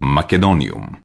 Macedonium